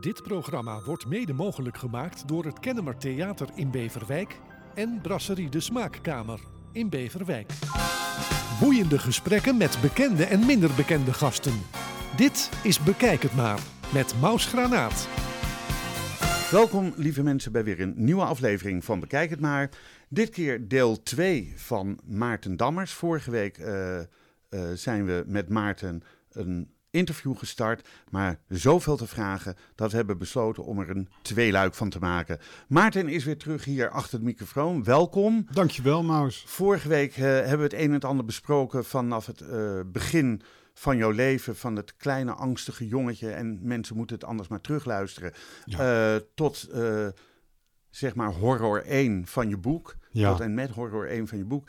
Dit programma wordt mede mogelijk gemaakt door het Kennemer Theater in Beverwijk en Brasserie de Smaakkamer in Beverwijk. Boeiende gesprekken met bekende en minder bekende gasten. Dit is Bekijk het maar met Maus Granaat. Welkom lieve mensen bij weer een nieuwe aflevering van Bekijk het maar. Dit keer deel 2 van Maarten Dammers. Vorige week uh, zijn we met Maarten een interview gestart, maar zoveel te vragen dat we hebben besloten om er een tweeluik van te maken. Maarten is weer terug hier achter de microfoon. Welkom. Dankjewel, Maus. Vorige week uh, hebben we het een en het ander besproken vanaf het uh, begin van jouw leven, van het kleine angstige jongetje en mensen moeten het anders maar terugluisteren, ja. uh, tot zeg maar horror 1 van je boek. Ja. Tot en met horror 1 van je boek.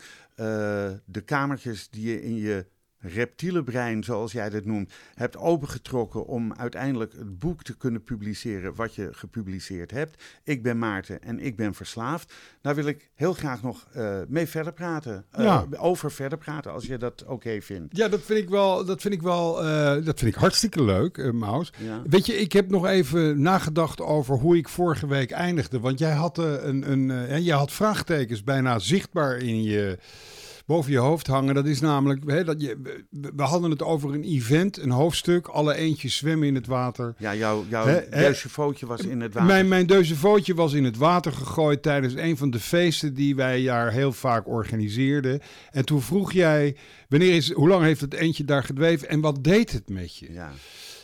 de kamertjes die je in je reptiele brein, zoals jij dat noemt, hebt opengetrokken om uiteindelijk het boek te kunnen publiceren wat je gepubliceerd hebt. Ik ben Maarten en ik ben verslaafd. Daar wil ik heel graag nog uh, mee verder praten. Uh, Ja. Over verder praten, als je dat oké vindt. Ja, dat vind ik wel, dat vind ik wel, uh, dat vind ik hartstikke leuk, Maus. Ja. Weet je, ik heb nog even nagedacht over hoe ik vorige week eindigde. Want jij had, een, een, jij had vraagtekens bijna zichtbaar in je boven je hoofd hangen. Dat is namelijk, hè, dat je, we hadden het over een event, een hoofdstuk. Alle eentjes zwemmen in het water. Ja, jouw jouw was in het water. Mijn, mijn deuzevootje was in het water gegooid tijdens een van de feesten die wij daar heel vaak organiseerden. En toen vroeg jij, wanneer is, hoe lang heeft het eentje daar gedweven en wat deed het met je? Ja.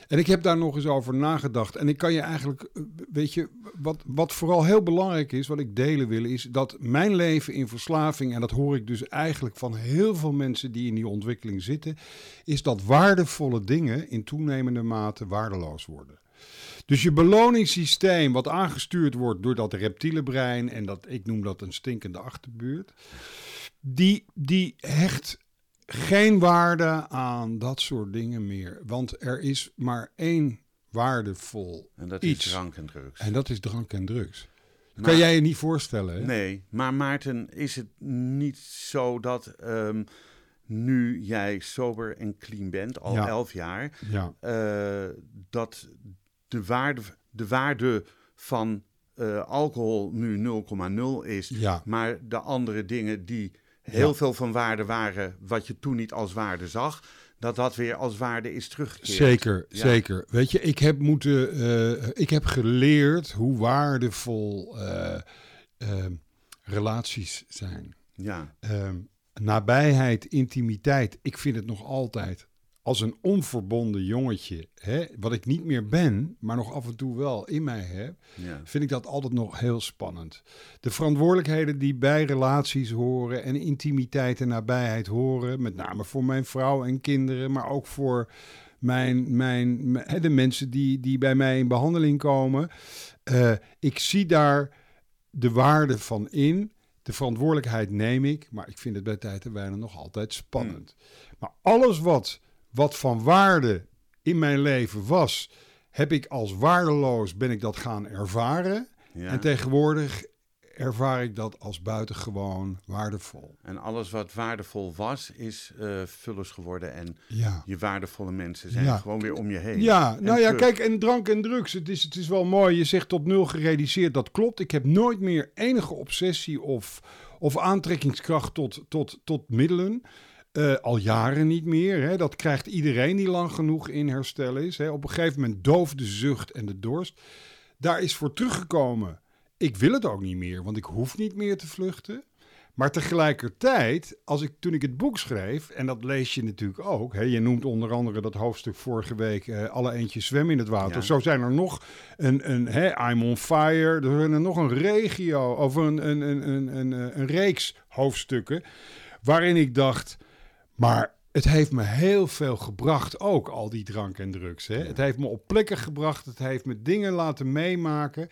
En ik heb daar nog eens over nagedacht. En ik kan je eigenlijk, weet je, wat, wat vooral heel belangrijk is, wat ik delen wil, is dat mijn leven in verslaving, en dat hoor ik dus eigenlijk van heel veel mensen die in die ontwikkeling zitten, is dat waardevolle dingen in toenemende mate waardeloos worden. Dus je beloningssysteem, wat aangestuurd wordt door dat reptiele brein, en dat, ik noem dat een stinkende achterbuurt, die, die hecht geen waarde aan dat soort dingen meer. Want er is maar één waardevol En dat iets. is drank en drugs. En dat is drank en drugs. Maar- kan jij je niet voorstellen. Hè? Nee, maar Maarten, is het niet zo dat ehm, nu jij sober en clean bent, al Ja. elf jaar, Ja. eh, dat de waarde, de waarde van eh, alcohol nu 0,0 is, Ja. maar de andere dingen die heel Ja. veel van waarde waren, wat je toen niet als waarde zag, dat dat weer als waarde is teruggekeerd. Zeker, Ja. zeker. Weet je, ik heb moeten, eh, ik heb geleerd hoe waardevol eh, eh, relaties zijn. Ja, Ehm, nabijheid, intimiteit. Ik vind het nog altijd als een onverbonden jongetje, hè, wat ik niet meer ben, maar nog af en toe wel in mij heb, ja. vind ik dat altijd nog heel spannend. De verantwoordelijkheden die bij relaties horen en intimiteit en nabijheid horen, met name voor mijn vrouw en kinderen, maar ook voor mijn, mijn, hè, de mensen die, die bij mij in behandeling komen. Eh, ik zie daar de waarde van in. De verantwoordelijkheid neem ik, maar ik vind het bij tijd en weinig nog altijd spannend. Maar alles wat, wat van waarde in mijn leven was, heb ik als waardeloos, ben ik dat gaan ervaren. ja. En tegenwoordig ervaar ik dat als buitengewoon waardevol. En alles wat waardevol was, is eh vullers geworden en Ja. je waardevolle mensen zijn Ja. gewoon weer om je heen. Ja, En nou ja, terug. kijk, en drank en drugs, het is, het is wel mooi. Je zegt tot nul gereduceerd, dat klopt. Ik heb nooit meer enige obsessie of, of aantrekkingskracht tot, tot, tot middelen. Eh, al jaren niet meer. Hè. Dat krijgt iedereen die lang genoeg in herstel is. Hè. Op een gegeven moment dooft de zucht en de dorst. Daar is voor teruggekomen. Ik wil het ook niet meer, want ik hoef niet meer te vluchten. Maar tegelijkertijd, als ik, toen ik het boek schreef, en dat lees je natuurlijk ook, hè, je noemt onder andere dat hoofdstuk vorige week, eh, alle eentjes zwemmen in het water. Ja. Zo zijn er nog een, een hè, I'm on fire, er zijn er nog een regio, of een, een, een, een, een, een reeks hoofdstukken, waarin ik dacht, maar het heeft me heel veel gebracht, ook al die drank en drugs. Hè? Het heeft me op plekken gebracht, het heeft me dingen laten meemaken.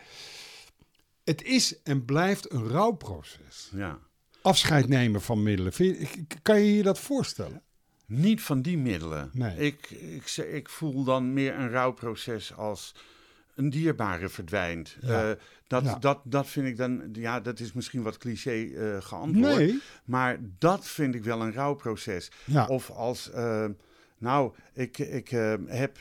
Het is en blijft een rouwproces Ja. afscheid nemen van middelen. Je- kan je je dat voorstellen? Niet van die middelen. Nee. Ik, ik voel dan meer een rouwproces als een dierbare verdwijnt. Ja. Eh, dat, Ja. dat, dat vind ik dan, ja, dat is misschien wat cliché eh, geantwoord. Nee. Maar dat vind ik wel een rouwproces. Ja. Of als, eh, nou, ik, ik heb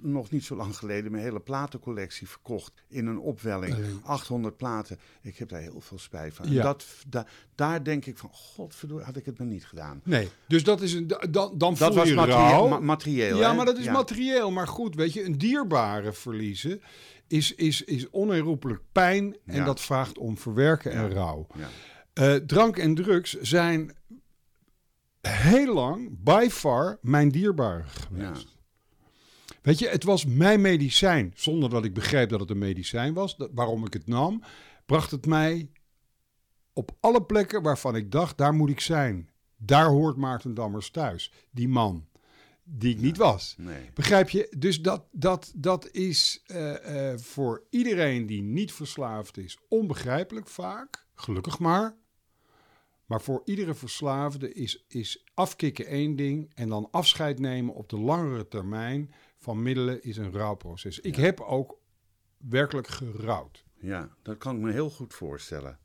nog niet zo lang geleden mijn hele platencollectie verkocht in een opwelling. Eh. 800 platen. Ik heb daar heel veel spijt van. Ja. Dat, da- daar denk ik van, godverdorie, had ik het maar niet gedaan. Nee, dus dat is een, da- dan, dan Dat voel was je materieel. ma- materieel ja, hè? maar dat is Ja. materieel. Maar goed, weet je, een dierbare verliezen is, is, is onherroepelijk pijn. En Ja. dat vraagt om verwerken en rouw. Ja. Eh, drank en drugs zijn heel lang, by far, mijn dierbare geweest. Weet je, het was mijn medicijn. Zonder dat ik begreep dat het een medicijn was. Dat, waarom ik het nam, bracht het mij op alle plekken waarvan ik dacht, daar moet ik zijn. Daar hoort Maarten Dammers thuis. Die man, die ik niet was. Nee. Begrijp je? Dus dat, dat, dat is eh, eh, voor iedereen die niet verslaafd is onbegrijpelijk vaak. Gelukkig maar. Maar voor iedere verslaafde is, is afkicken één ding en dan afscheid nemen op de langere termijn van middelen is een rouwproces. Ik heb ook werkelijk gerouwd. Ja, dat kan ik me heel goed voorstellen.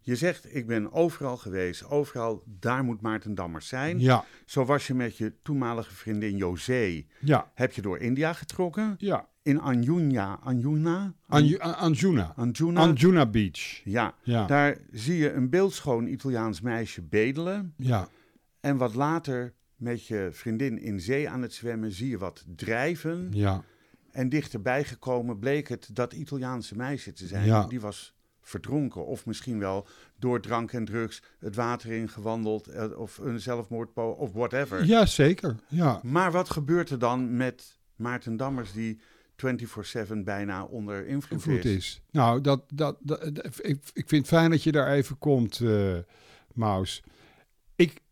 Je zegt, ik ben overal geweest, overal, daar moet Maarten Dammers zijn. Ja, Zo was je met je toenmalige vriendin José. ja, Heb je door India getrokken? ja. In Anjuna, Anjuna? Anju- An- Anjuna. Anjuna? Anjuna Beach. ja, Ja, daar zie je een beeldschoon Italiaans meisje bedelen. ja, En wat later met je vriendin in zee aan het zwemmen zie je wat drijven. ja. En dichterbij gekomen bleek het dat Italiaanse meisje te zijn. Ja. Die was verdronken. Of misschien wel door drank en drugs het water ingewandeld. eh, Of een zelfmoordpo of whatever. Ja, zeker. Ja. Maar wat gebeurt er dan met Maarten Dammers die 24-7 bijna onder invloed, invloed is? is. Nou, dat, dat, ik, ik vind het fijn dat je daar even komt, eh Maus.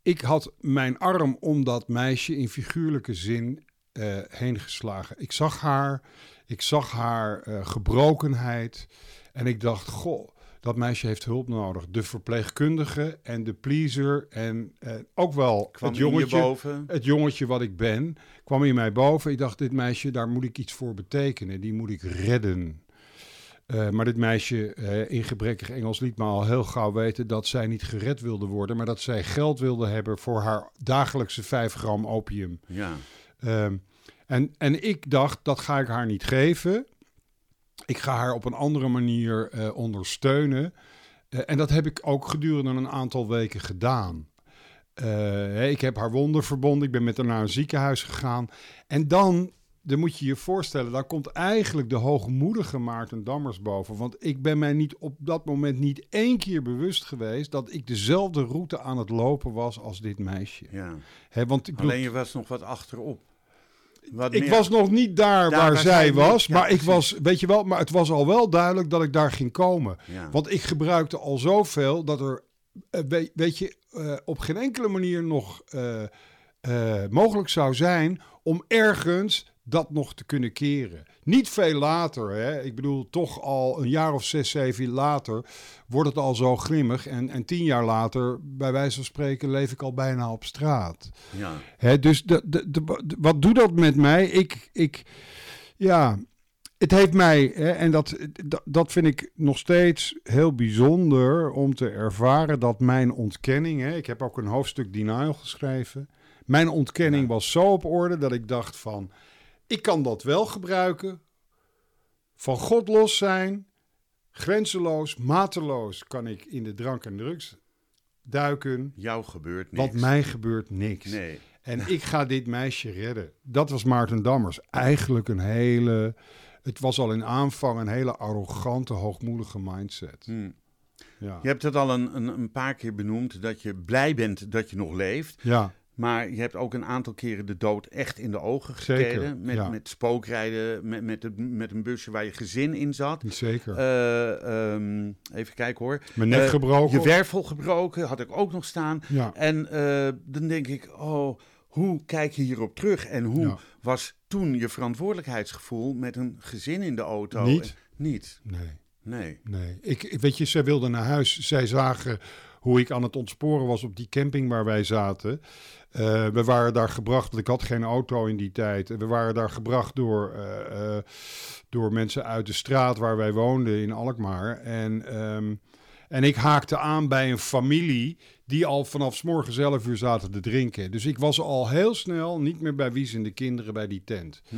Ik, had mijn arm om dat meisje in figuurlijke zin eh, heen geslagen. Ik zag haar, ik zag haar eh, gebrokenheid. En ik dacht, goh, dat meisje heeft hulp nodig. De verpleegkundige en de pleaser en eh, ook wel Kwam het jongetje boven. het jongetje wat ik ben, kwam in mij boven. Ik dacht, dit meisje, daar moet ik iets voor betekenen. Die moet ik redden. Eh, maar dit meisje eh, in gebrekkig Engels liet me al heel gauw weten dat zij niet gered wilde worden, maar dat zij geld wilde hebben voor haar dagelijkse 5 gram opium. Ja, Ehm, en, en ik dacht, dat ga ik haar niet geven. Ik ga haar op een andere manier eh, ondersteunen. En dat heb ik ook gedurende een aantal weken gedaan. Ik heb haar wonden verbonden. Ik ben met haar naar een ziekenhuis gegaan. En dan, dan moet je je voorstellen, dan komt eigenlijk de hoogmoedige Maarten Dammers boven. Want ik ben mij niet op dat moment niet één keer bewust geweest dat ik dezelfde route aan het lopen was als dit meisje. ja. Hè, want ik Alleen je was nog wat achterop. Wat ik meer- was nog niet daar, Daar waar, zij was, ja, maar ik was, weet je wel, maar het was al wel duidelijk dat ik daar ging komen. Ja. Want ik gebruikte al zoveel dat er, eh, weet, je, eh, op geen enkele manier nog eh, mogelijk zou zijn om ergens dat nog te kunnen keren. Niet veel later, hè? ik bedoel toch al een jaar of zes, zeven later wordt het al zo grimmig. En, en tien jaar later, bij wijze van spreken, leef ik al bijna op straat. ja. Hè, dus de, de, de, wat doet dat met mij? Ik, ik ja, het heeft mij, hè, en dat, dat, dat vind ik nog steeds heel bijzonder om te ervaren dat mijn ontkenning, hè, ik heb ook een hoofdstuk denial geschreven, mijn ontkenning Ja. was zo op orde dat ik dacht van, ik kan dat wel gebruiken, van God los zijn, grenzeloos, mateloos kan ik in de drank en drugs duiken, Jou gebeurt niks. want mij gebeurt niks. Nee. En ik ga dit meisje redden. Dat was Maarten Dammers. Eigenlijk een hele. Het was al in aanvang een hele arrogante, hoogmoedige mindset. Hm. Ja. Je hebt het al een, een, een paar keer benoemd dat je blij bent dat je nog leeft. Ja, Maar je hebt ook een aantal keren de dood echt in de ogen gekeken. Met, ja. met spookrijden, met, met, de- met een busje waar je gezin in zat. zeker. Eh, ehm, even kijken hoor. Mijn nek eh, gebroken. Je wervel gebroken, had ik ook nog staan. ja. En eh, dan denk ik, oh, hoe kijk je hierop terug? En hoe Ja. was toen je verantwoordelijkheidsgevoel met een gezin in de auto? Niet. Niet, Nee, nee. nee. Ik, ik- weet je, zij wilden naar huis. Zij zagen hoe ik aan het ontsporen was op die camping waar wij zaten. Eh, we waren daar gebracht, want ik had geen auto in die tijd. We waren daar gebracht door, eh, eh, door mensen uit de straat waar wij woonden in Alkmaar. En, ehm, en ik haakte aan bij een familie die al vanaf 's 11 uur zaten te drinken. Dus ik was al heel snel niet meer bij Wies en de kinderen bij die tent. Hm.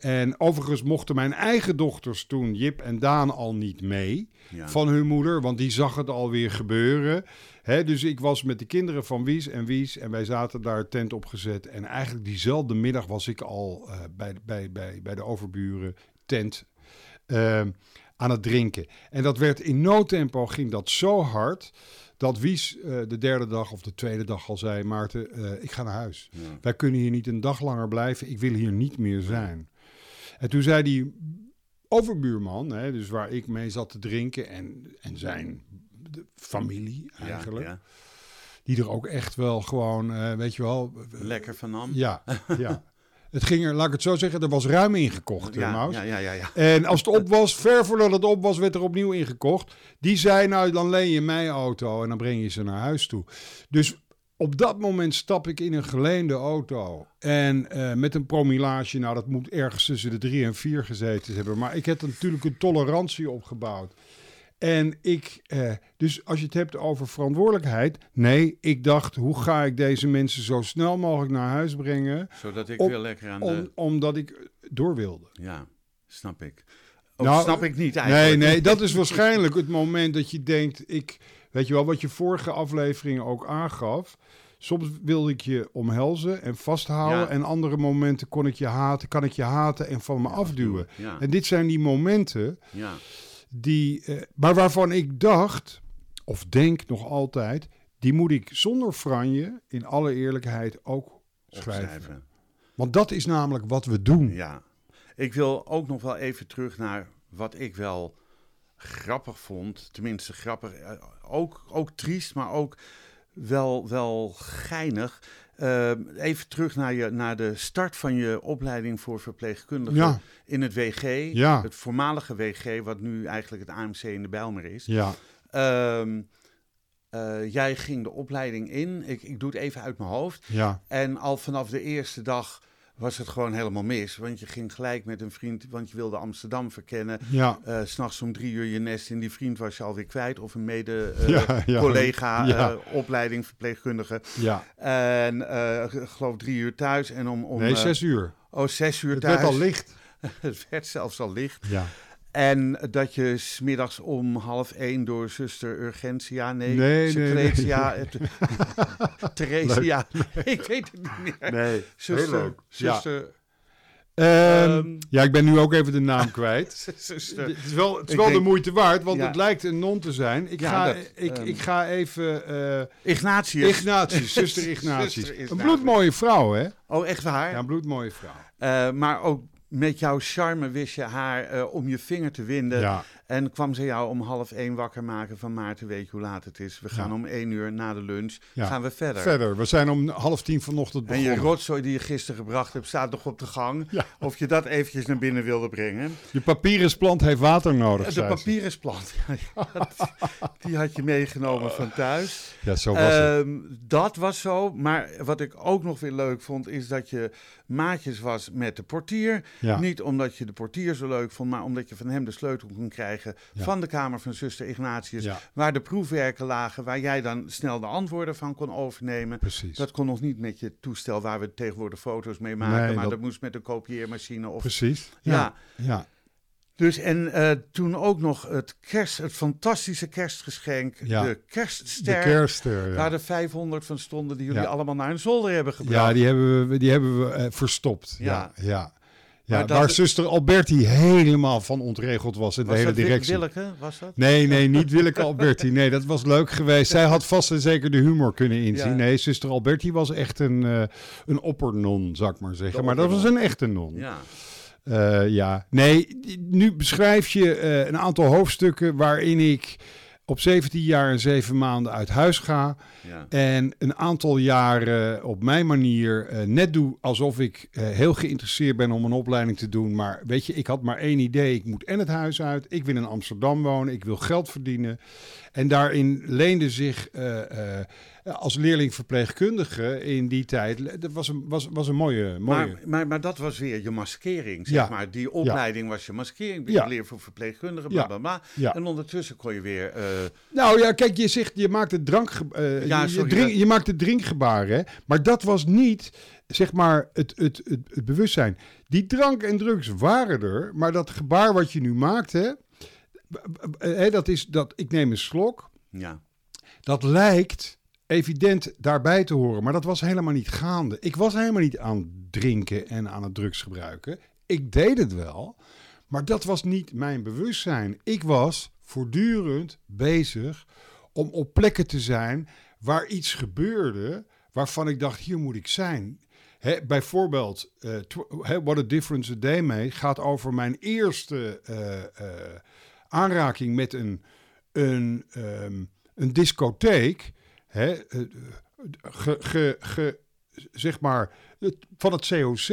En overigens mochten mijn eigen dochters toen, Jip en Daan, al niet mee Ja. van hun moeder, want die zag het alweer gebeuren. Dus ik was met de kinderen van Wies en Wies en wij zaten daar tent opgezet. En eigenlijk diezelfde middag was ik al eh, bij, bij, bij, bij de overburen tent eh, aan het drinken. En dat werd in no tempo, ging dat zo hard, dat Wies eh, de derde dag of de tweede dag al zei, Maarten, eh, ik ga naar huis. Ja. Wij kunnen hier niet een dag langer blijven, ik wil hier niet meer zijn. En toen zei die overbuurman, hè, dus waar ik mee zat te drinken en, en zijn familie Ja, eigenlijk, ja. die er ook echt wel gewoon, eh, weet je wel, Lekker van nam. ja, ja. Het ging er, laat ik het zo zeggen, er was ruim ingekocht, ja, ja, ja, ja, ja. En als het op was, ver voordat het op was, werd er opnieuw ingekocht. Die zei, nou, dan leen je mijn auto en dan breng je ze naar huis toe. Dus op dat moment stap ik in een geleende auto. En eh, met een promillage, nou, dat moet ergens tussen de drie en vier gezeten hebben. Maar ik heb natuurlijk een tolerantie opgebouwd. En ik, eh, dus als je het hebt over verantwoordelijkheid. Nee, ik dacht, hoe ga ik deze mensen zo snel mogelijk naar huis brengen? Zodat ik Om- weer lekker aan de... Om, omdat ik door wilde. Ja, snap ik. Ook Nou, snap ik niet Nee, eigenlijk. nee, dat is waarschijnlijk het moment dat je denkt, ik, weet je wel, wat je vorige afleveringen ook aangaf. Soms wilde ik je omhelzen en vasthouden. Ja. En andere momenten kon ik je haten, kan ik je haten en van me afduwen. Ja, En dit zijn die momenten ja. Die, eh, maar waarvan ik dacht, of denk nog altijd, die moet ik zonder franje in alle eerlijkheid ook schrijven. Opschrijven. Want dat is namelijk wat we doen. Ja. Ik wil ook nog wel even terug naar wat ik wel grappig vond. Tenminste, grappig. eh, Ook, ook triest, maar ook wel, wel geinig. Eh, even terug naar, je, naar de start van je opleiding voor verpleegkundigen Ja. in het WG. Ja. Het voormalige WG, wat nu eigenlijk het AMC in de Bijlmer is. Ja, Ehm, eh, jij ging de opleiding in. Ik, ik doe het even uit mijn hoofd. ja, En al vanaf de eerste dag was het gewoon helemaal mis. Want je ging gelijk met een vriend, want je wilde Amsterdam verkennen. ja. Eh, S S'nachts om drie uur je nest in die vriend was je alweer kwijt. Of een Ja, ja. mede-collega, Ja. opleiding verpleegkundige. ja. En eh, geloof drie uur thuis. En om, om Nee, eh, zes uur. oh, zes uur Het thuis. werd al licht. het werd zelfs al licht. Ja. En dat je smiddags om half één door zuster Urgentia, nee, Nee, nee, nee. Secretia, het- Theresia, ik weet het niet meer. Nee, Zuster, zuster, Ehm, Ehm. ja, ik ben nu ook even de naam kwijt. zuster. het is wel, het is wel de moeite waard, want Ja. het lijkt een non te zijn. Ik, Ja, ga, dat, ik, ehm, ik ga even... eh Ignatius. Ignatius, zuster Ignatius. Zuster Een bloedmooie vrouw, hè? Oh, echt waar? Ja, een bloedmooie vrouw. Eh, maar ook met jouw charme wist je haar eh, om je vinger te winden. Ja, En kwam ze jou om half één wakker maken van Maarten, weet je hoe laat het is? We gaan Ja. om één uur na de lunch, Ja. gaan we verder. verder. We zijn om half tien vanochtend En je begonnen. rotzooi die je gisteren gebracht hebt, staat nog op de gang. Ja. Of je dat eventjes naar binnen wilde brengen. Je papierensplant heeft water nodig, De zei ze. papierensplant, die had je meegenomen van thuis. Ja, zo was het. Ehm, dat was zo. Maar wat ik ook nog weer leuk vond, is dat je maatjes was met de portier. Niet omdat je de portier zo leuk vond, maar omdat je van hem de sleutel kon krijgen Ja. van de kamer van zuster Ignatius. Ja. Waar de proefwerken lagen, waar jij dan snel de antwoorden van kon overnemen. Precies. Dat kon nog niet met je toestel waar we tegenwoordig foto's mee maken, Nee, maar dat... dat- moest met een kopieermachine. Of... Precies. Ja. Ja. Dus en eh, toen ook nog het, kerst, het fantastische kerstgeschenk, Ja. de De kerstster. ja. Waar er 500 van stonden die jullie Ja. allemaal naar een zolder hebben gebracht. Ja, die hebben we, die hebben we eh, verstopt. Ja, Ja. Ja. Maar waar zuster Alberti helemaal van ontregeld was in de hele directie. Willeke, was dat? Nee, nee, niet Willeke Alberti. Nee, dat was leuk geweest. Zij had vast en zeker de humor kunnen inzien. Ja. Nee, zuster Alberti was echt een, eh een oppernon, zou ik maar zeggen. De maar dat was een echte non. Ja. Eh, ja, nee, nu beschrijf je eh, een aantal hoofdstukken waarin ik op 17 jaar en 7 maanden uit huis ga. ja. En een aantal jaren op mijn manier eh, net doe alsof ik eh, heel geïnteresseerd ben om een opleiding te doen. Maar weet je, ik had maar één idee. Ik moet en het huis uit. Ik wil in Amsterdam wonen. Ik wil geld verdienen. En daarin leende zich eh, eh, als leerling verpleegkundige in die tijd, dat was een, was, was een mooie... mooie... Maar, maar, maar dat was weer je maskering, zeg Ja. maar. Die opleiding was je maskering. Je leer voor verpleegkundige, Ja. bla, bla, bla. En ondertussen kon je weer... eh, Nou ja, kijk, je zegt, je maakt het drank, Ja, je, drink, dat- je maakt het drinkgebaar, hè. Maar dat was niet, zeg maar, het, het, het, het bewustzijn. Die drank en drugs waren er, maar dat gebaar wat je nu maakt, hè, dat is dat, ik neem een slok, ja. dat lijkt evident daarbij te horen, maar dat was helemaal niet gaande. Ik was helemaal niet aan het drinken en aan het drugs gebruiken. Ik deed het wel, maar dat was niet mijn bewustzijn. Ik was voortdurend bezig om op plekken te zijn waar iets gebeurde waarvan ik dacht, hier moet ik zijn. Hè, bijvoorbeeld, eh, What a Difference a Day Made gaat over mijn eerste eh, eh, aanraking met een, een, ehm, een discotheek. Hè, eh, ge, ge, ge- zeg maar, van het COC.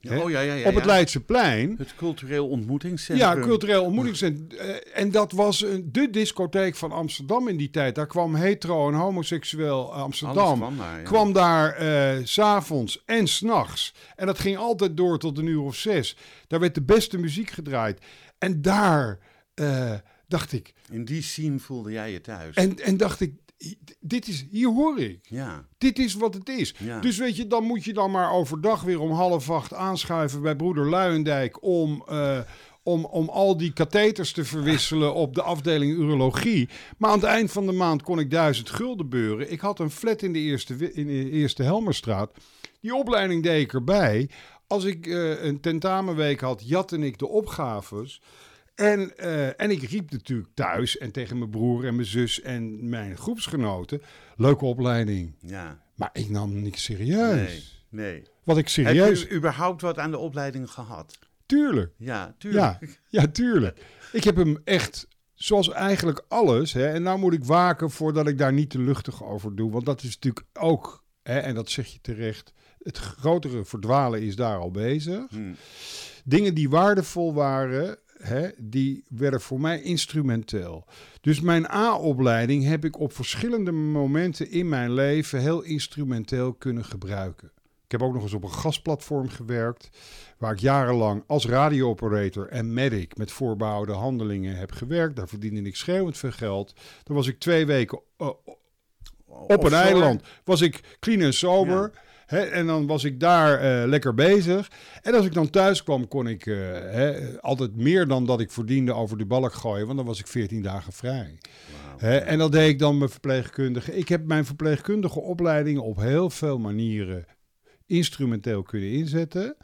hè, oh ja, ja, ja. op het. Leidseplein. Het cultureel ontmoetingscentrum. Ja, cultureel ontmoetingscentrum. Eh, en dat was een, de discotheek van Amsterdam in die tijd. Daar kwam hetero en homoseksueel Amsterdam. kwam daar, kwam daar eh, s s'avonds en s'nachts. En dat ging altijd door tot een uur of zes. Daar werd de beste muziek gedraaid. En daar eh, dacht ik... In die scene voelde jij je thuis. En, en dacht ik, dit is, hier hoor ik. Ja, Dit is wat het is. Ja. Dus weet je, dan moet je dan maar overdag weer om half acht aanschuiven bij broeder Luijendijk om, eh, om, om al die katheters te verwisselen op de afdeling urologie. Maar aan het eind van de maand kon ik duizend gulden beuren. Ik had een flat in de eerste, in de eerste Helmerstraat. Die opleiding deed ik erbij. Als ik eh, een tentamenweek had, jatte ik de opgaves. En, eh, en ik riep natuurlijk thuis en tegen mijn broer en mijn zus en mijn groepsgenoten: leuke opleiding. ja. Maar ik nam niks serieus. Nee, nee. Wat ik Heb serieus. je überhaupt wat aan de opleiding gehad? Tuurlijk. Ja, tuurlijk. Ja, ja, tuurlijk. Ik heb hem echt, zoals eigenlijk alles. Hè, en nou moet ik waken voordat ik daar niet te luchtig over doe. Want dat is natuurlijk ook, hè, en dat zeg je terecht. Het grotere verdwalen is daar al bezig. Hm. Dingen die waardevol waren, hè, die werden voor mij instrumenteel. Dus mijn A-opleiding heb ik op verschillende momenten in mijn leven heel instrumenteel kunnen gebruiken. Ik heb ook nog eens op een gasplatform gewerkt, waar ik jarenlang als radiooperator en medic met voorbouwde handelingen heb gewerkt. Daar verdiende ik schreeuwend veel geld. Dan was ik twee weken eh, op een Offshore. eiland was ik clean en sober. Hè, en dan was ik daar eh, lekker bezig. En als ik dan thuis kwam, kon ik eh, hè, altijd meer dan dat ik verdiende over de balk gooien. Want dan was ik 14 dagen vrij. Hè, en dat deed ik dan mijn verpleegkundige. Ik heb mijn verpleegkundige opleidingen op heel veel manieren instrumenteel kunnen inzetten.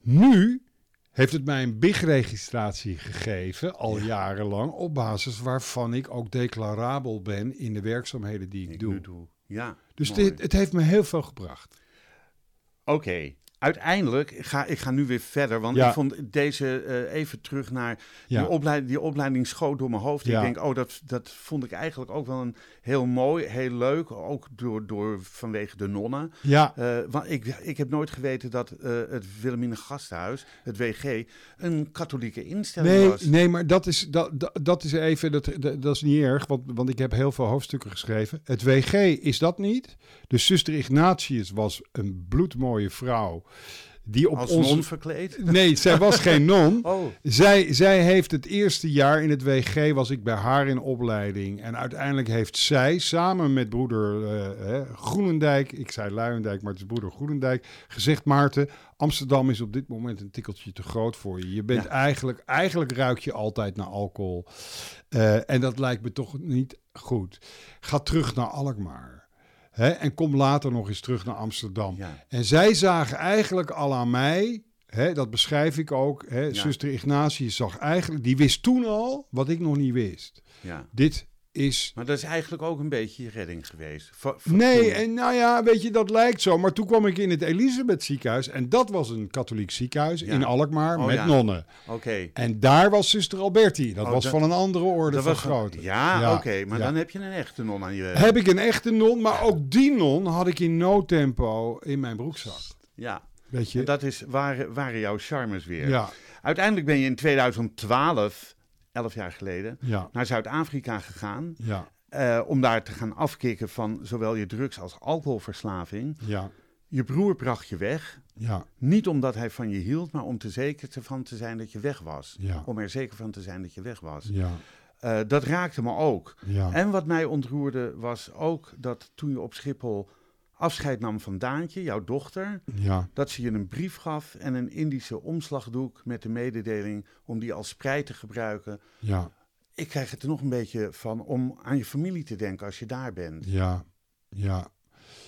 Nu heeft het mij een BIG-registratie gegeven, al jarenlang, op basis waarvan ik ook declarabel ben in de werkzaamheden die ik, Ik doe. doe. Ja, Dus dit, het heeft me heel veel gebracht. Oké, uiteindelijk ik ga ik ga nu weer verder, want Ja. ik vond deze eh, even terug naar Ja. die, opleiding, die opleiding schoot door mijn hoofd. Ja. Ik denk, oh, dat, dat vond ik eigenlijk ook wel een heel mooi, heel leuk, ook door, door vanwege de nonnen. Ja, Eh, want ik, ik heb nooit geweten dat eh, het Wilhelmina Gasthuis, het WG, een katholieke instelling nee, was. nee, maar dat is, dat, dat, dat is even, dat, dat, dat is niet erg, want, want ik heb heel veel hoofdstukken geschreven. Het WG is dat niet. Dus zuster Ignatius was een bloedmooie vrouw. Die op Als ons... non verkleed. Nee, zij was geen non. Oh, Zij, zij heeft het eerste jaar in het WG, was ik bij haar in opleiding. En uiteindelijk heeft zij samen met broeder eh, hè, Groenendijk, ik zei Luijendijk, maar het is broeder Groenendijk, gezegd: Maarten, Amsterdam is op dit moment een tikkeltje te groot voor je. Je bent Ja. eigenlijk, eigenlijk ruik je altijd naar alcohol. Eh, en dat lijkt me toch niet goed. Ga terug naar Alkmaar. Hè, en kom later nog eens terug naar Amsterdam. ja. En zij zagen eigenlijk al aan mij, hè, dat beschrijf ik ook, hè, zuster Ignatius zag eigenlijk, die wist toen al wat ik nog niet wist. ja. Dit is... Maar dat is eigenlijk ook een beetje je redding geweest. Va- Nee, en nou ja, weet je, dat lijkt zo. Maar toen kwam ik in het Elisabeth ziekenhuis en dat was een katholiek ziekenhuis Ja. in Alkmaar Oh, met ja. nonnen. Oké. En daar was zuster Alberti. Dat Oh, was dat- van een andere orde van grootte. Ja, Ja, oké. maar dan heb je een echte non aan je... Heb ik een echte non, maar ook die non had ik in no tempo in mijn broekzak. Ja. Weet je? En dat is, waren, waren jouw charmes weer. ja, Uiteindelijk ben je in 2012, elf jaar geleden, ja, naar Zuid-Afrika gegaan. ja. eh, om daar te gaan afkicken van zowel je drugs- als alcoholverslaving. Ja, Je broer bracht je weg. ja, Niet omdat hij van je hield, maar om te zeker van te zijn dat je weg was. ja, Om er zeker van te zijn dat je weg was. ja, Eh, dat raakte me ook. ja. En wat mij ontroerde was ook dat toen je op Schiphol afscheid nam van Daantje, jouw dochter, ja. dat ze je een brief gaf en een Indische omslagdoek met de mededeling om die als sprei te gebruiken. ja. Ik krijg het er nog een beetje van om aan je familie te denken als je daar bent. Ja, ja.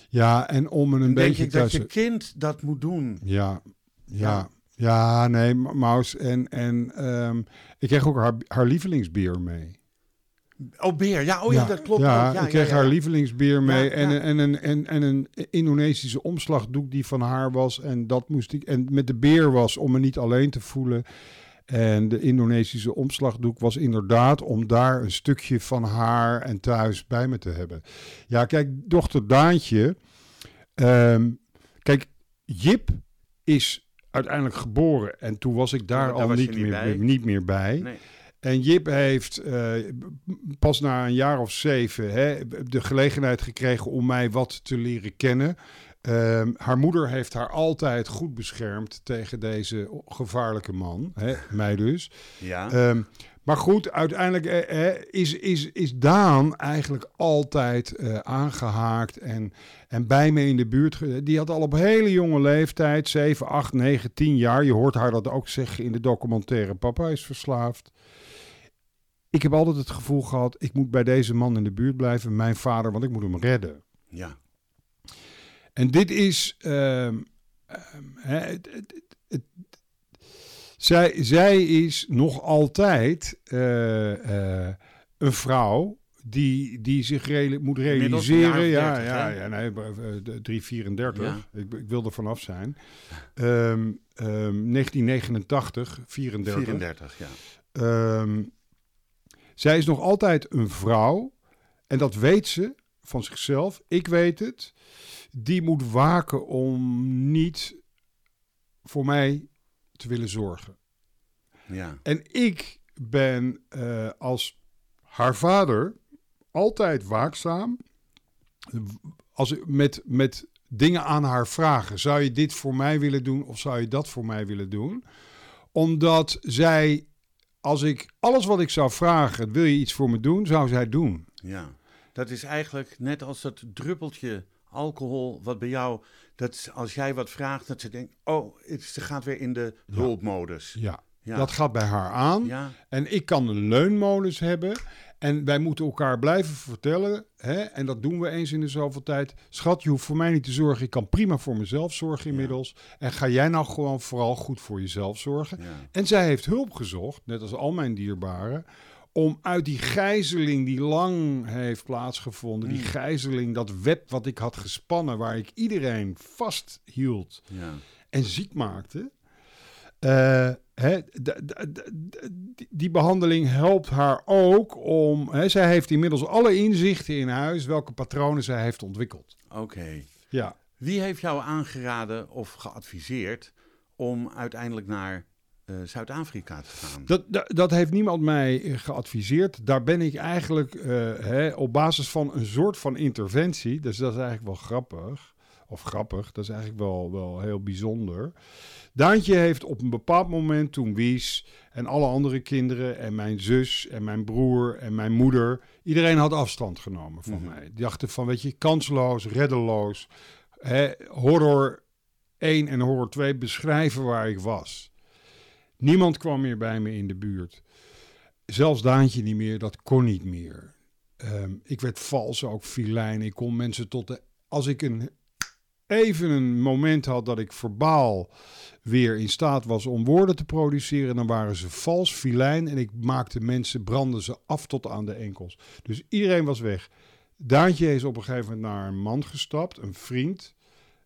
Ja, en om een Dan denk beetje ik dat je kind dat moet doen. Ja, ja. Ja. Ja, nee, Ma- Maus. En, en ehm, ik kreeg ook haar, haar lievelingsbier mee. Oh, beer. Ja, oh ja, dat klopt. Ja, ik kreeg ja, haar ja. lievelingsbier mee. Ja, en, ja. En, en, en, en een Indonesische omslagdoek die van haar was. En dat moest ik. En met de beer was om me niet alleen te voelen. En de Indonesische omslagdoek was inderdaad om daar een stukje van haar en thuis bij me te hebben. Ja, kijk, dochter Daantje. ehm, kijk, Jip is uiteindelijk geboren. En toen was ik daar al niet, niet meer, bij. niet meer bij. Nee. En Jip heeft eh, pas na een jaar of zeven hè, de gelegenheid gekregen om mij wat te leren kennen. Ehm, haar moeder heeft haar altijd goed beschermd tegen deze gevaarlijke man, hè, mij dus. Ja. Ehm, maar goed, uiteindelijk eh, eh, is, is, is Daan eigenlijk altijd eh, aangehaakt en, en bij me in de buurt. Die had al op hele jonge leeftijd, 7, 8, 9, 10 jaar. Je hoort haar dat ook zeggen in de documentaire Papa is verslaafd. Ik heb altijd het gevoel gehad, ik moet bij deze man in de buurt blijven, mijn vader, want ik moet hem redden. ja. En dit is. ehm, ehm, het- het- zij, zij is nog altijd eh, eh, een vrouw die, die zich reali- moet realiseren. Ja, 30, ja, ja, nee, eh, de 334. Ja. Ik, ik wil er vanaf zijn. Ehm, ehm, 1989, 34. 34, ja. Ehm, zij is nog altijd een vrouw. En dat weet ze van zichzelf. Ik weet het. Die moet waken om niet voor mij te willen zorgen. Ja. En ik ben eh, als haar vader altijd waakzaam. Als ik met, met dingen aan haar vragen. Zou je dit voor mij willen doen of zou je dat voor mij willen doen? Omdat zij, als ik alles wat ik zou vragen, wil je iets voor me doen, zou zij doen. Ja, dat is eigenlijk net als dat druppeltje alcohol wat bij jou, dat als jij wat vraagt, dat ze denkt, oh, het, ze gaat weer in de hulpmodus. Ja, Ja. dat gaat bij haar aan. Ja, En ik kan een leunmodus hebben. En wij moeten elkaar blijven vertellen. Hè? En dat doen we eens in de zoveel tijd. Schat, je hoeft voor mij niet te zorgen. Ik kan prima voor mezelf zorgen inmiddels. En ga jij nou gewoon vooral goed voor jezelf zorgen. ja. En zij heeft hulp gezocht, net als al mijn dierbaren. Om uit die gijzeling die lang heeft plaatsgevonden, die gijzeling, dat web wat ik had gespannen, waar ik iedereen vasthield ja. en ziek maakte. eh, die- behandeling helpt haar ook om. Hè, zij heeft inmiddels alle inzichten in huis welke patronen zij heeft ontwikkeld. Oké. Ja. Wie heeft jou aangeraden of geadviseerd om uiteindelijk naar eh, Zuid-Afrika te gaan? Dat, dat, dat heeft niemand mij eh, geadviseerd. Daar ben ik eigenlijk eh, op basis van een soort van interventie. Dus dat is eigenlijk wel grappig. Of grappig, dat is eigenlijk wel, wel heel bijzonder. Daantje heeft op een bepaald moment toen Wies en alle andere kinderen en mijn zus en mijn broer en mijn moeder, iedereen had afstand genomen van Mhm. mij. Die dachten van, weet je, kansloos, reddeloos. Hè, horror 1 en horror 2 beschrijven waar ik was. Niemand kwam meer bij me in de buurt. Zelfs Daantje niet meer, dat kon niet meer. Ehm, ik werd vals, ook filijn. Ik kon mensen tot de... Als ik een, even een moment had dat ik verbaal weer in staat was om woorden te produceren, dan waren ze vals, filijn. En ik maakte mensen, brandde ze af tot aan de enkels. Dus iedereen was weg. Daantje is op een gegeven moment naar een man gestapt, een vriend.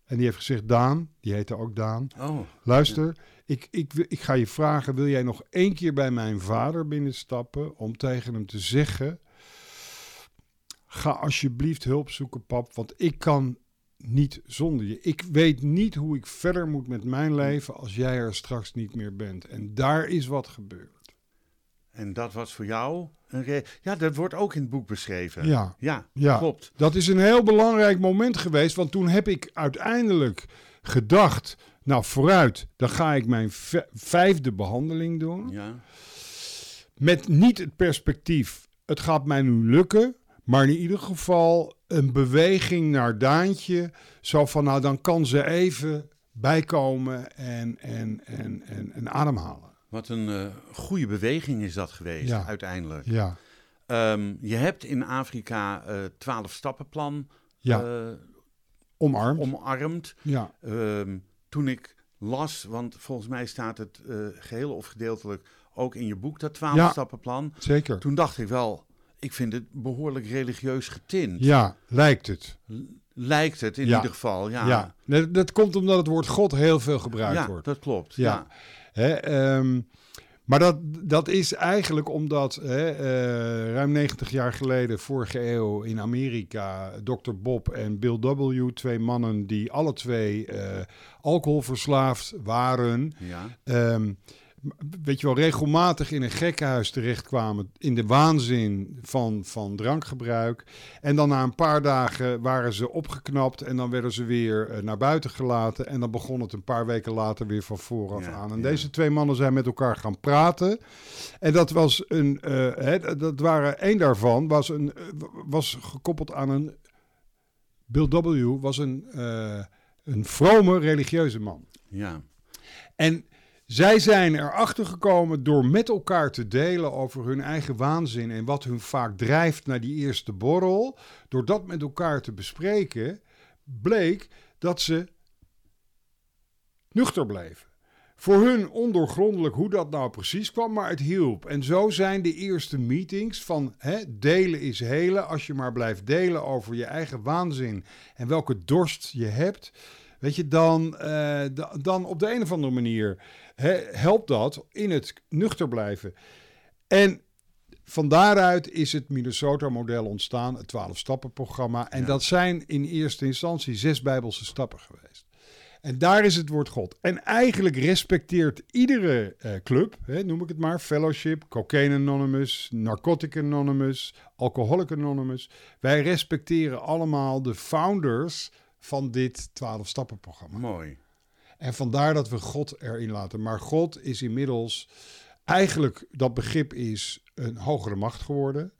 En die heeft gezegd, Daan, die heette ook Daan. Oh, Luister, ik, ik, ik ga je vragen: wil jij nog één keer bij mijn vader binnenstappen om tegen hem te zeggen: Ga alsjeblieft hulp zoeken, pap, want ik kan niet zonder je. Ik weet niet hoe ik verder moet met mijn leven als jij er straks niet meer bent. En daar is wat gebeurd. En dat was voor jou een Ja, dat wordt ook in het boek beschreven. Ja. ja, Ja. klopt. Dat is een heel belangrijk moment geweest, want toen heb ik uiteindelijk gedacht, nou vooruit, dan ga ik mijn vijfde behandeling doen. Ja. Met niet het perspectief, het gaat mij nu lukken, maar in ieder geval een beweging naar Daantje. Zo van, nou dan kan ze even bijkomen en, en, en, en, en ademhalen. Wat een eh, goede beweging is dat geweest, Ja. uiteindelijk. Ja, Ehm, je hebt in Afrika het twaalf stappenplan ja, eh, omarmd. omarmd. ja, Ehm, toen ik las, want volgens mij staat het eh, geheel of gedeeltelijk ook in je boek, dat twaalf Ja. stappenplan. zeker. Toen dacht ik wel, ik vind het behoorlijk religieus getint. Ja, lijkt het. Lijkt het in Ja. ieder geval, ja. Ja, dat, dat komt omdat het woord God heel veel gebruikt Ja, wordt. dat klopt. Ja. Ja. Hè, ehm, maar dat, dat is eigenlijk omdat hè, eh, ruim 90 jaar geleden, vorige eeuw in Amerika, Dr. Bob en Bill W., twee mannen die alle twee eh, alcoholverslaafd waren, Ja. ehm, weet je wel, regelmatig in een gekkenhuis terechtkwamen in de waanzin van, van drankgebruik. En dan na een paar dagen waren ze opgeknapt en dan werden ze weer eh, naar buiten gelaten. En dan begon het een paar weken later weer van vooraf Ja, aan. En ja. deze twee mannen zijn met elkaar gaan praten. En dat was een, hè, dat waren, één daarvan was, een, eh, was gekoppeld aan een, Bill W. was een, een vrome religieuze man. ja. En zij zijn erachter gekomen door met elkaar te delen over hun eigen waanzin en wat hun vaak drijft naar die eerste borrel. Door dat met elkaar te bespreken, bleek dat ze nuchter bleven. Voor hun ondoorgrondelijk hoe dat nou precies kwam, maar het hielp. En zo zijn de eerste meetings van hè, delen is helen. Als je maar blijft delen over je eigen waanzin en welke dorst je hebt. Weet je, dan, eh, da- dan op de een of andere manier hè, helpt dat in het nuchter blijven. En van daaruit is het Minnesota-model ontstaan, het 12-stappen-programma. En Ja. dat zijn in eerste instantie zes Bijbelse stappen geweest. En daar is het woord God. En eigenlijk respecteert iedere eh, club, hè, noem ik het maar, Fellowship, Cocaine Anonymous, Narcotic Anonymous, Alcoholic Anonymous. Wij respecteren allemaal de founders van dit 12-stappen-programma. Mooi. En vandaar dat we God erin laten. Maar God is inmiddels eigenlijk, dat begrip is een hogere macht geworden.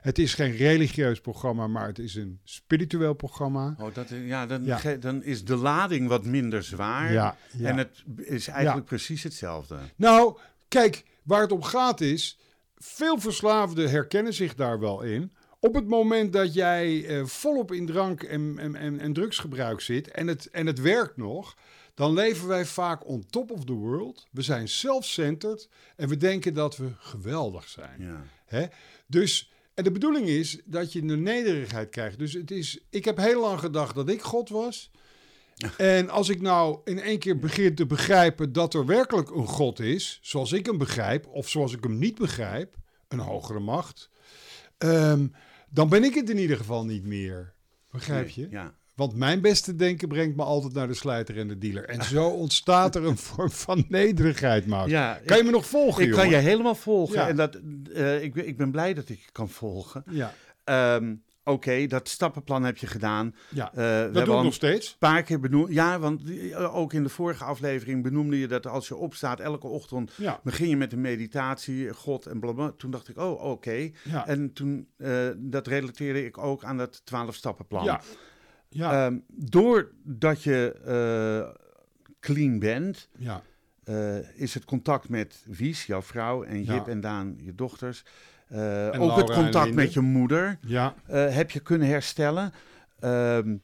Het is geen religieus programma, maar het is een spiritueel programma. Oh, dat, ja, dan, Ja. ge- dan is de lading wat minder zwaar. Ja, ja. En het is eigenlijk precies hetzelfde. Nou, kijk, waar het om gaat is, veel verslaafden herkennen zich daar wel in. Op het moment dat jij eh, volop in drank en, en, en, en drugsgebruik zit en het, en het werkt nog, dan leven wij vaak on top of the world. We zijn self-centered en we denken dat we geweldig zijn. Ja. Hè? Dus, en de bedoeling is dat je de nederigheid krijgt. Dus het is, ik heb heel lang gedacht dat ik God was. En als ik nou in één keer begin te begrijpen dat er werkelijk een God is, zoals ik hem begrijp, of zoals ik hem niet begrijp, een hogere macht, ehm, dan ben ik het in ieder geval niet meer. Begrijp je? Nee, Ja. Want mijn beste denken brengt me altijd naar de slijter en de dealer. En zo ontstaat er een vorm van nederigheid. Ja, kan je ik- me nog volgen, Ik kan je helemaal volgen. Ja. En dat, eh, ik, ben- ik ben blij dat ik je kan volgen. Ja, Ehm, Oké, dat stappenplan heb je gedaan. ja. Eh, dat doe ik een nog steeds. paar keer benoemd. Ja, want eh, ook in de vorige aflevering benoemde je dat als je opstaat elke ochtend Ja, begin je met een meditatie, God en blablabla. Toen dacht ik, oh, oké. ja, En toen, dat relateerde ik ook aan dat 12-stappenplan. ja. Ja. Ehm, doordat je eh, clean bent, ja. eh, is het contact met Wies, jouw vrouw, en Jip Ja. en Daan, je dochters. eh, ook Laura het contact met je moeder Ja, heb je kunnen herstellen. Ehm,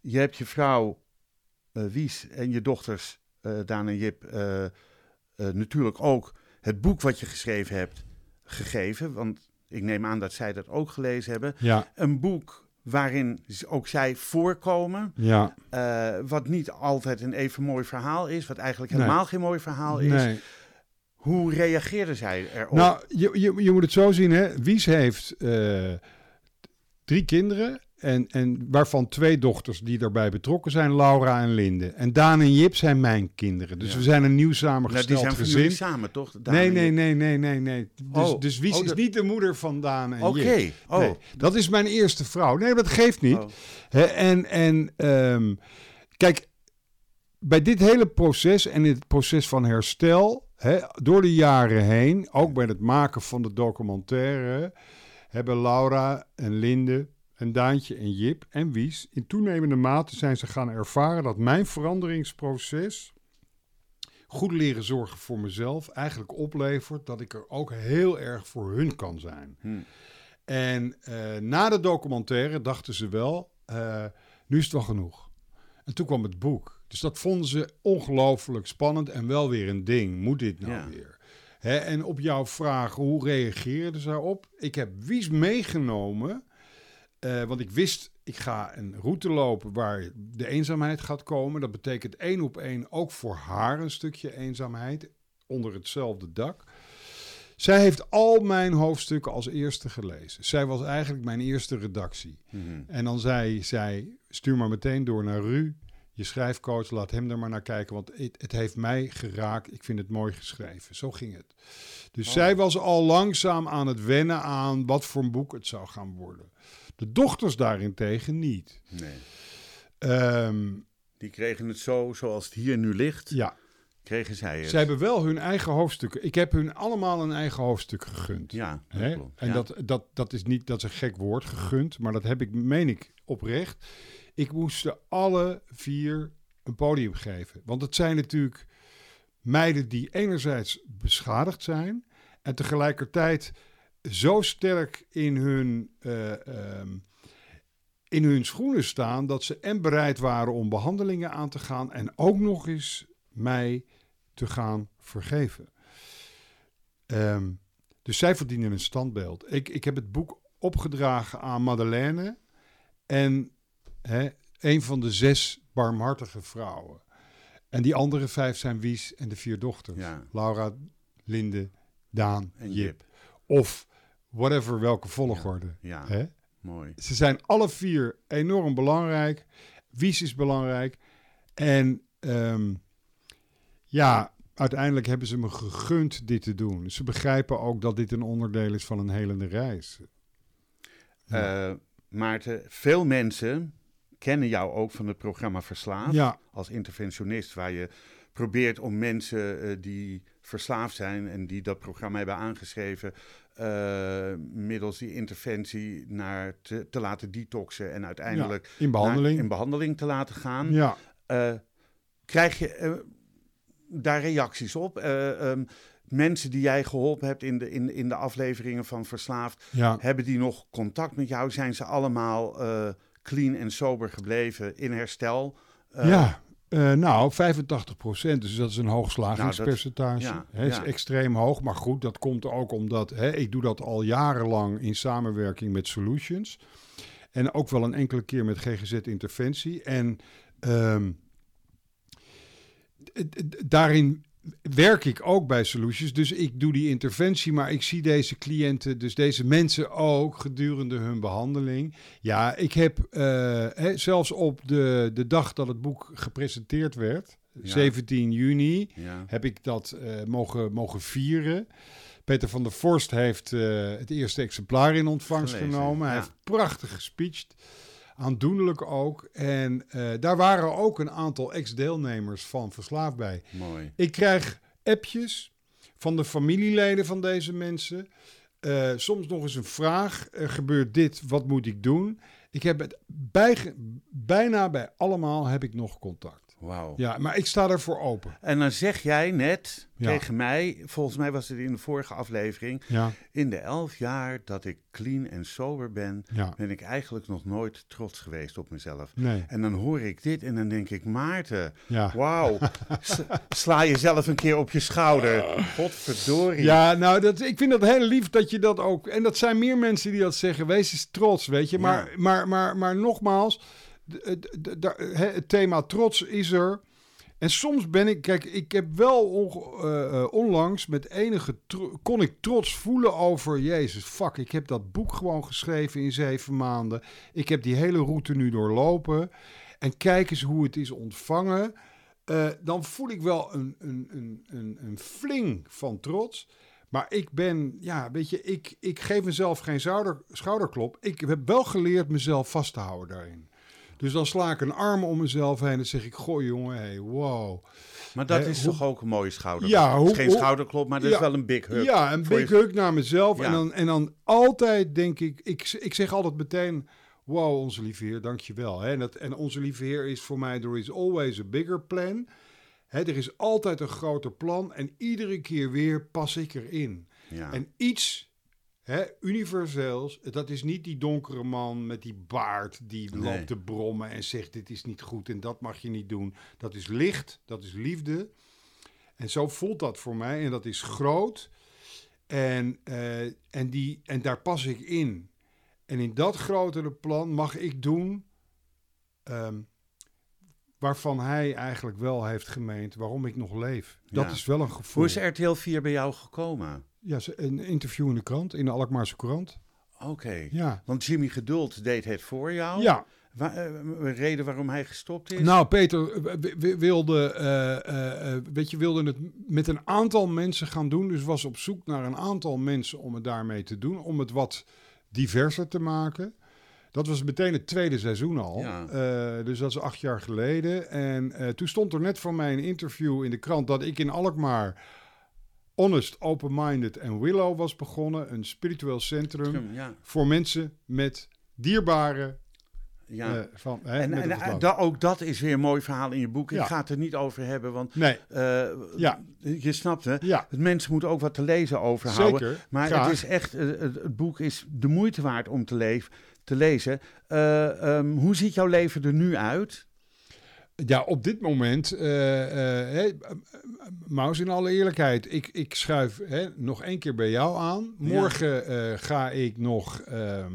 je hebt je vrouw Wies en je dochters Daan en Jip natuurlijk ook het boek wat je geschreven hebt gegeven. Want ik neem aan dat zij dat ook gelezen hebben. ja, Een boek waarin ook zij voorkomen. ja. eh, wat niet altijd een even mooi verhaal is. Wat eigenlijk Nee. helemaal geen mooi verhaal is. Nee. Hoe reageerden zij erop? Nou, je, je, je moet het zo zien, hè. Wies heeft eh, drie kinderen En, en waarvan twee dochters die daarbij betrokken zijn, Laura en Linde. En Daan en Jip zijn mijn kinderen. Dus Ja. we zijn een nieuw Nou, samengesteld die zijn gezin. samen, toch? Daan Nee, nee, nee, nee, nee, nee. Dus, Oh. dus Wies Oh, is niet de moeder van Daan en Oké. Jip. Oh. Nee, dat is mijn eerste vrouw. Nee, dat geeft niet. Oh. En en ehm, kijk, bij dit hele proces en het proces van herstel, door de jaren heen, ook bij het maken van de documentaire, hebben Laura en Linde en Daantje en Jip en Wies in toenemende mate zijn ze gaan ervaren dat mijn veranderingsproces goed leren zorgen voor mezelf eigenlijk oplevert dat ik er ook heel erg voor hun kan zijn. Hm. En eh, na de documentaire dachten ze wel, eh, nu is het wel genoeg. En toen kwam het boek. Dus dat vonden ze ongelooflijk spannend en wel weer een ding. Moet dit nou Ja. weer? Hè, en op jouw vraag, hoe reageerden ze daarop? Ik heb Wies meegenomen, eh, want ik wist, ik ga een route lopen waar de eenzaamheid gaat komen. Dat betekent één op één ook voor haar een stukje eenzaamheid onder hetzelfde dak. Zij heeft al mijn hoofdstukken als eerste gelezen. Zij was eigenlijk mijn eerste redactie. Mhm. En dan zei zij, stuur maar meteen door naar Ru, je schrijfcoach, laat hem er maar naar kijken, want het, het heeft mij geraakt. Ik vind het mooi geschreven. Zo ging het. Dus Oh. zij was al langzaam aan het wennen aan wat voor een boek het zou gaan worden. De dochters daarentegen niet. Nee. Ehm, Die kregen het zo, zoals het hier nu ligt, ja, kregen zij het. zij hebben wel hun eigen hoofdstukken. Ik heb hun allemaal een eigen hoofdstuk gegund. Ja, dat Hè? En ja. dat, dat, dat is niet, dat is een gek woord, gegund, maar dat heb ik, meen ik, oprecht. Ik moest ze alle vier een podium geven. Want het zijn natuurlijk meiden die enerzijds beschadigd zijn en tegelijkertijd zo sterk in hun, eh, ehm, in hun schoenen staan dat ze en bereid waren om behandelingen aan te gaan en ook nog eens mij te gaan vergeven. Ehm, dus zij verdienen een standbeeld. Ik, ik heb het boek opgedragen aan Madeleine en hè, een van de zes barmhartige vrouwen. En die andere vijf zijn Wies en de vier dochters. Ja. Laura, Linde, Daan En Jip. Jip. Of whatever, welke volgorde. Ja, Hè? mooi. Ze zijn alle vier enorm belangrijk. Wies is belangrijk. En ehm, ja, uiteindelijk hebben ze me gegund dit te doen. Ze begrijpen ook dat dit een onderdeel is van een helende reis. Ja. Eh, Maarten, veel mensen kennen jou ook van het programma Verslaafd. ja, Als interventionist, waar je probeert om mensen eh, die verslaafd zijn en die dat programma hebben aangeschreven, eh, middels die interventie naar te, te laten detoxen en uiteindelijk in behandeling. naar- in behandeling te laten gaan. ja. Eh, krijg je daar reacties op? Ehm, mensen die jij geholpen hebt in de, in, in de afleveringen van Verslaafd, ja. hebben die nog contact met jou? Zijn ze allemaal clean en sober gebleven in herstel? Ja. Eh, nou, 85 procent. Dus dat is een hoog slagingspercentage. Nou, dat- is ja. extreem hoog. Maar goed, dat komt ook omdat ik doe dat al jarenlang in samenwerking met Solutions. En ook wel een enkele keer met GGZ-interventie. En ehm, daarin werk ik ook bij Solutions. Dus ik doe die interventie, maar ik zie deze cliënten, dus deze mensen ook gedurende hun behandeling. Ja, ik heb eh, hè, zelfs op de, de dag dat het boek gepresenteerd werd, Ja. 17 juni, Ja. heb ik dat eh, mogen, mogen vieren. Peter van der Vorst heeft eh, het eerste exemplaar in ontvangst Gelezen, genomen. Hij ja. heeft prachtig gespeecht. Aandoenlijk ook. En eh, daar waren ook een aantal ex-deelnemers van Verslaafd bij. Mooi. Ik krijg appjes van de familieleden van deze mensen. Eh, soms nog eens een vraag. Er gebeurt dit, wat moet ik doen? Ik heb het bij, bijna bij allemaal heb ik nog contact. Wauw. Ja, maar ik sta ervoor open. En dan zeg jij net Ja. tegen mij, volgens mij was het in de vorige aflevering, Ja, in de elf jaar dat ik clean en sober ben, ja. ben ik eigenlijk nog nooit trots geweest op mezelf. Nee, En dan hoor ik dit en dan denk ik, Maarten, wauw, sla jezelf een keer op je schouder. Godverdorie. Ja, nou, dat, ik vind dat heel lief dat je dat ook... En dat zijn meer mensen die dat zeggen. Wees eens trots, weet je. Maar, maar, maar, maar nogmaals, het thema trots is er. En soms ben ik, kijk, ik heb wel eh, eh, onlangs met enige, kon ik trots voelen over, jezus, fuck, ik heb dat boek gewoon geschreven in zeven maanden. Ik heb die hele route nu doorlopen. En kijk eens hoe het is ontvangen. Eh, dan voel ik wel een, een, een, een, een fling van trots. Maar ik ben, ja, weet je, ik, ik geef mezelf geen schouder, schouderklop. Ik heb wel geleerd mezelf vast te houden daarin. Dus dan sla ik een arm om mezelf heen en zeg ik, goh jongen, hey, wow. Maar dat is hoe- toch ook een mooie schouder? Ja, hoe- geen schouderklop, maar dat Ja. is wel een big hug. Ja, een big je- hug naar mezelf. Ja. En, dan, en dan altijd denk ik, ik, ik zeg altijd meteen, wow, onze lieve heer, dankjewel. Hè? En, dat, en onze lieve heer is voor mij, there is always a bigger plan. Hè, er is altijd een groter plan en iedere keer weer pas ik erin. Ja. En iets hè, universeels, dat is niet die donkere man met die baard die Nee. loopt te brommen en zegt dit is niet goed en dat mag je niet doen. Dat is licht, dat is liefde. En zo voelt dat voor mij en dat is groot. En, eh, en, die, en daar pas ik in. En in dat grotere plan mag ik doen ehm, waarvan hij eigenlijk wel heeft gemeend waarom ik nog leef. Dat Ja. is wel een gevoel. Hoe is RTL 4 bij jou gekomen? Ja, een interview in de krant, in de Alkmaarse krant. Oké. Ja. Want Jimmy Geduld deed het voor jou. Ja, Wa- eh, een reden waarom hij gestopt is? nou Peter eh, wilde, eh, weet je, wilde het met een aantal mensen gaan doen. Dus was op zoek naar een aantal mensen om het daarmee te doen. Om het wat diverser te maken. Dat was meteen het tweede seizoen al. Ja. Dus dat is acht jaar geleden. En toen stond er net voor mij een interview in de krant dat ik in Alkmaar Honest, Open-Minded en Willow was begonnen. Een spiritueel centrum ja. voor mensen met dierbare ja. eh, van, hè, en eh, da- ook dat is weer een mooi verhaal in je boek. Ja. Ik ga het er niet over hebben, want Nee, eh, Ja. je snapt hè. ja, Het mensen moeten ook wat te lezen overhouden. zeker. Maar Graag. het is echt, het, het boek is de moeite waard om te, te lezen. Eh, ehm, hoe ziet jouw leven er nu uit? Ja, op dit moment, eh, Maus, in alle eerlijkheid, ik, ik schuif hè, nog één keer bij jou aan. Morgen eh, ga ik nog ehm,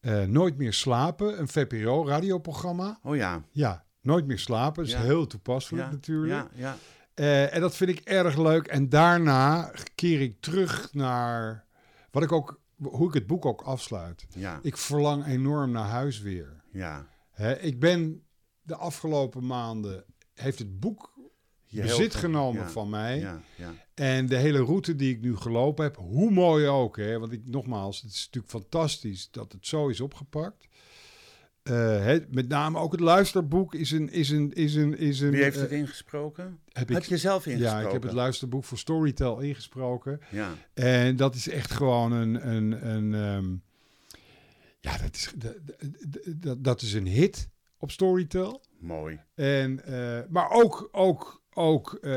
eh, Nooit meer slapen, een VPRO-radioprogramma. Oh ja. Ja, Nooit meer slapen, is Ja. heel toepasselijk ja, natuurlijk. Ja, ja. En dat vind ik erg leuk. En daarna keer ik terug naar wat ik ook, hoe ik het boek ook afsluit. ja, Ik verlang enorm naar huis weer. ja. Hè, ik ben de afgelopen maanden, heeft het boek Je bezit genomen ja, van mij. Ja, ja. En de hele route die ik nu gelopen heb, hoe mooi ook. Hè, want ik, nogmaals, het is natuurlijk fantastisch dat het zo is opgepakt. Hè, met name ook het luisterboek is een... Is een, is een, is een Wie heeft eh, het ingesproken? heb Heb ik, je zelf ingesproken? ja, ik heb het luisterboek voor Storytel ingesproken. Ja, En dat is echt gewoon een... een, een ehm, ja, dat is, dat, dat, dat is een hit op Storytel. mooi. En, eh, maar ook, ook, ook eh,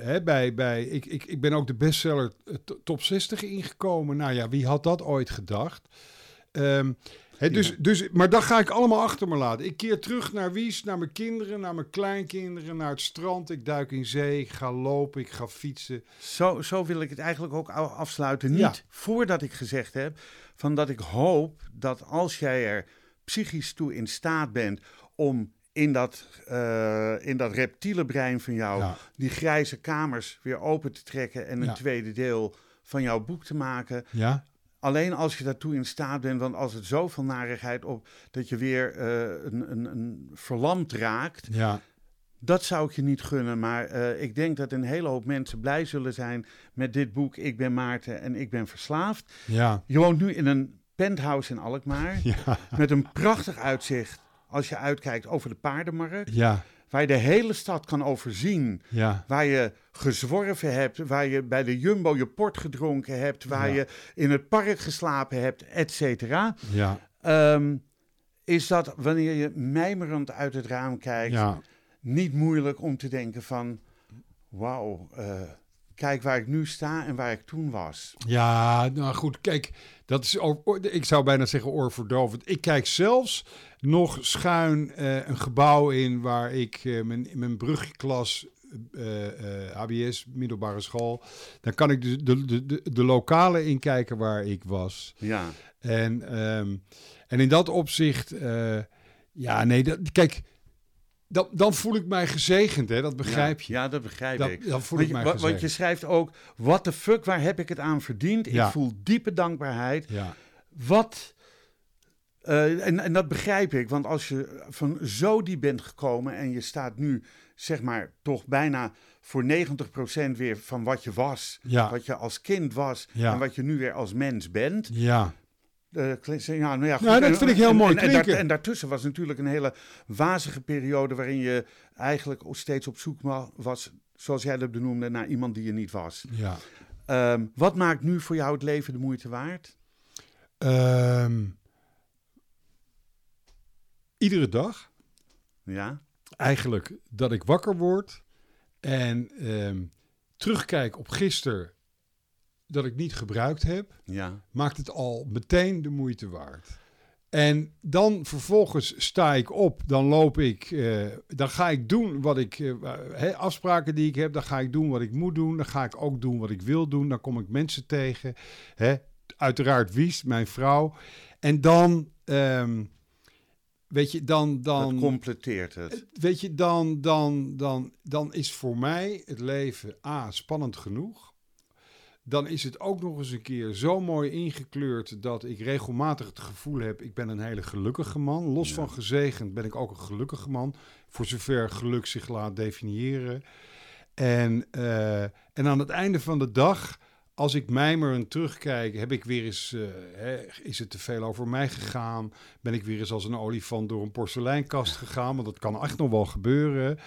hè, bij, bij ik, ik, ik ben ook de bestseller to- top 60 ingekomen. Nou ja, wie had dat ooit gedacht? Ehm, hè, dus, Ja. dus, maar dat ga ik allemaal achter me laten. Ik keer terug naar Wies, naar mijn kinderen, naar mijn kleinkinderen, naar het strand. Ik duik in zee, ik ga lopen, ik ga fietsen. Zo, zo wil ik het eigenlijk ook afsluiten. Niet Ja. voordat ik gezegd heb van dat ik hoop dat als jij er psychisch toe in staat bent om in dat, eh, in dat reptiele brein van jou Ja. die grijze kamers weer open te trekken en een Ja. tweede deel van jouw boek te maken. Ja, Alleen als je daartoe in staat bent, want als het zoveel narigheid op dat je weer eh, een, een, een verlamd raakt, ja, dat zou ik je niet gunnen, maar eh, ik denk dat een hele hoop mensen blij zullen zijn met dit boek. Ik ben Maarten en ik ben verslaafd. ja, Je woont nu in een penthouse in Alkmaar. Ja, met een prachtig uitzicht als je uitkijkt over de paardenmarkt, ja, waar je de hele stad kan overzien. ja, Waar je gezworven hebt, waar je bij de Jumbo je port gedronken hebt, waar je in het park geslapen hebt, et cetera. ja, Ehm, is dat wanneer je mijmerend uit het raam kijkt, ja. niet moeilijk om te denken van, wauw, eh, kijk waar ik nu sta en waar ik toen was. Ja, nou goed, kijk, dat is ook, ik zou bijna zeggen oorverdovend. Ik kijk zelfs nog schuin eh, een gebouw in waar ik eh, mijn, mijn brugklas, eh, eh, HBS, middelbare school, dan kan ik de, de, de, de, de lokale inkijken waar ik was. Ja, En, ehm, en in dat opzicht, ja, nee, dat, kijk, dan, dan voel ik mij gezegend, hè? dat begrijp je. Ja, dat begrijp Dan, ik. dan voel Want ik je, mij wa- want je gezegend. schrijft ook, what the fuck, waar heb ik het aan verdiend? Ja. Ik voel diepe dankbaarheid. Ja, Wat, eh, en, en dat begrijp ik, want als je van zo diep bent gekomen en je staat nu, zeg maar, toch bijna voor 90% weer van wat je was, Ja. wat je als kind was en wat je nu weer als mens bent. ja. Eh, ja, nou ja. Nou, dat En- vind ik heel mooi en, en, daar- klinken. en daartussen was natuurlijk een hele wazige periode waarin je eigenlijk steeds op zoek wa- was, zoals jij dat benoemde, naar iemand die je niet was. ja. Ehm, wat maakt nu voor jou het leven de moeite waard? Ehm, iedere dag Ja, eigenlijk dat ik wakker word en ehm, terugkijk op gisteren dat ik niet gebruikt heb, ja, maakt het al meteen de moeite waard. En dan vervolgens sta ik op, dan loop ik, eh, dan ga ik doen wat ik, eh, afspraken die ik heb, dan ga ik doen wat ik moet doen, dan ga ik ook doen wat ik wil doen, dan kom ik mensen tegen, hè, uiteraard Wies, mijn vrouw. En dan, ehm, weet je, dan, dan, dat completeert het. weet je, dan, dan, dan, dan is voor mij het leven A, spannend genoeg. Dan is het ook nog eens een keer zo mooi ingekleurd dat ik regelmatig het gevoel heb, ik ben een hele gelukkige man. Los Ja. van gezegend ben ik ook een gelukkige man, voor zover geluk zich laat definiëren. En, eh, en aan het einde van de dag, als ik mijmerend terugkijk, heb ik weer eens, eh, hè, is het te veel over mij gegaan? Ben ik weer eens als een olifant door een porseleinkast gegaan? Want dat kan echt nog wel gebeuren.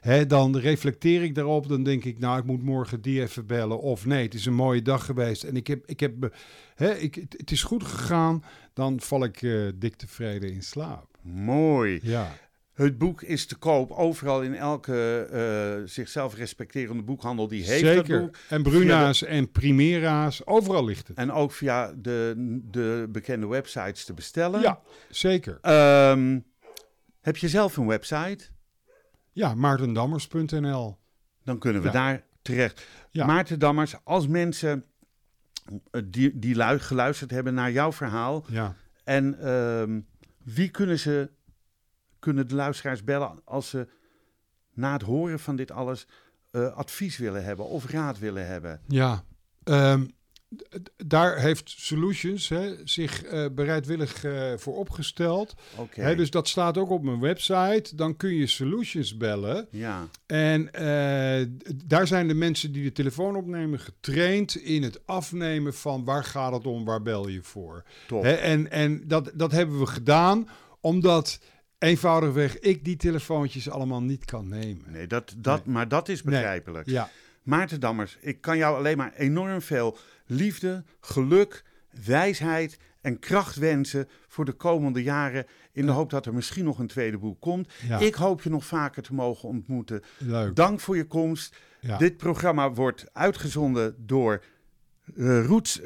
Hè, dan reflecteer ik daarop, dan denk ik, nou, ik moet morgen die even bellen. Of nee, het is een mooie dag geweest en ik heb, ik heb, me- hè, ik, het, het is goed gegaan. Dan val ik eh, dik tevreden in slaap. Mooi. Ja, Het boek is te koop overal in elke eh, zichzelf respecterende boekhandel die heeft dat zeker. boek. En Bruna's en Primera's, overal ligt het. En ook via de, de bekende websites te bestellen. Ja, zeker. Ehm, heb je zelf een website? Ja, maartendammers.nl. Dan kunnen we Ja. daar terecht. Ja. Maarten Dammers, als mensen eh, die, die lu- geluisterd hebben naar jouw verhaal. Ja. En ehm, wie kunnen ze, kunnen de luisteraars bellen als ze na het horen van dit alles eh, advies willen hebben of raad willen hebben? Ja, ehm, daar heeft Solutions hè, zich eh, bereidwillig eh, voor opgesteld. Oké. Hè, dus dat staat ook op mijn website. Dan kun je Solutions bellen. Ja, En daar zijn de mensen die de telefoon opnemen getraind in het afnemen van waar gaat het om, waar bel je voor. top. Hè, en en dat, dat hebben we gedaan omdat eenvoudigweg ik die telefoontjes allemaal niet kan nemen. Nee, dat, dat, maar dat is Nee. begrijpelijk. Ja, Maarten Dammers, ik kan jou alleen maar enorm veel liefde, geluk, wijsheid en kracht wensen voor de komende jaren. In de hoop dat er misschien nog een tweede boek komt. ja Ik hoop je nog vaker te mogen ontmoeten. leuk. Dank voor je komst. Ja. Dit programma wordt uitgezonden door eh, Roots.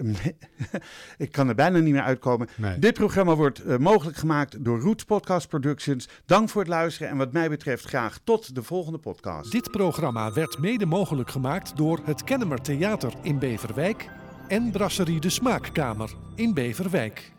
ik kan er bijna niet meer uitkomen. Nee. Dit programma wordt eh, mogelijk gemaakt door Roots Podcast Productions. Dank voor het luisteren en wat mij betreft graag tot de volgende podcast. Dit programma werd mede mogelijk gemaakt door het Kennemer Theater in Beverwijk en Brasserie de Smaakkamer in Beverwijk.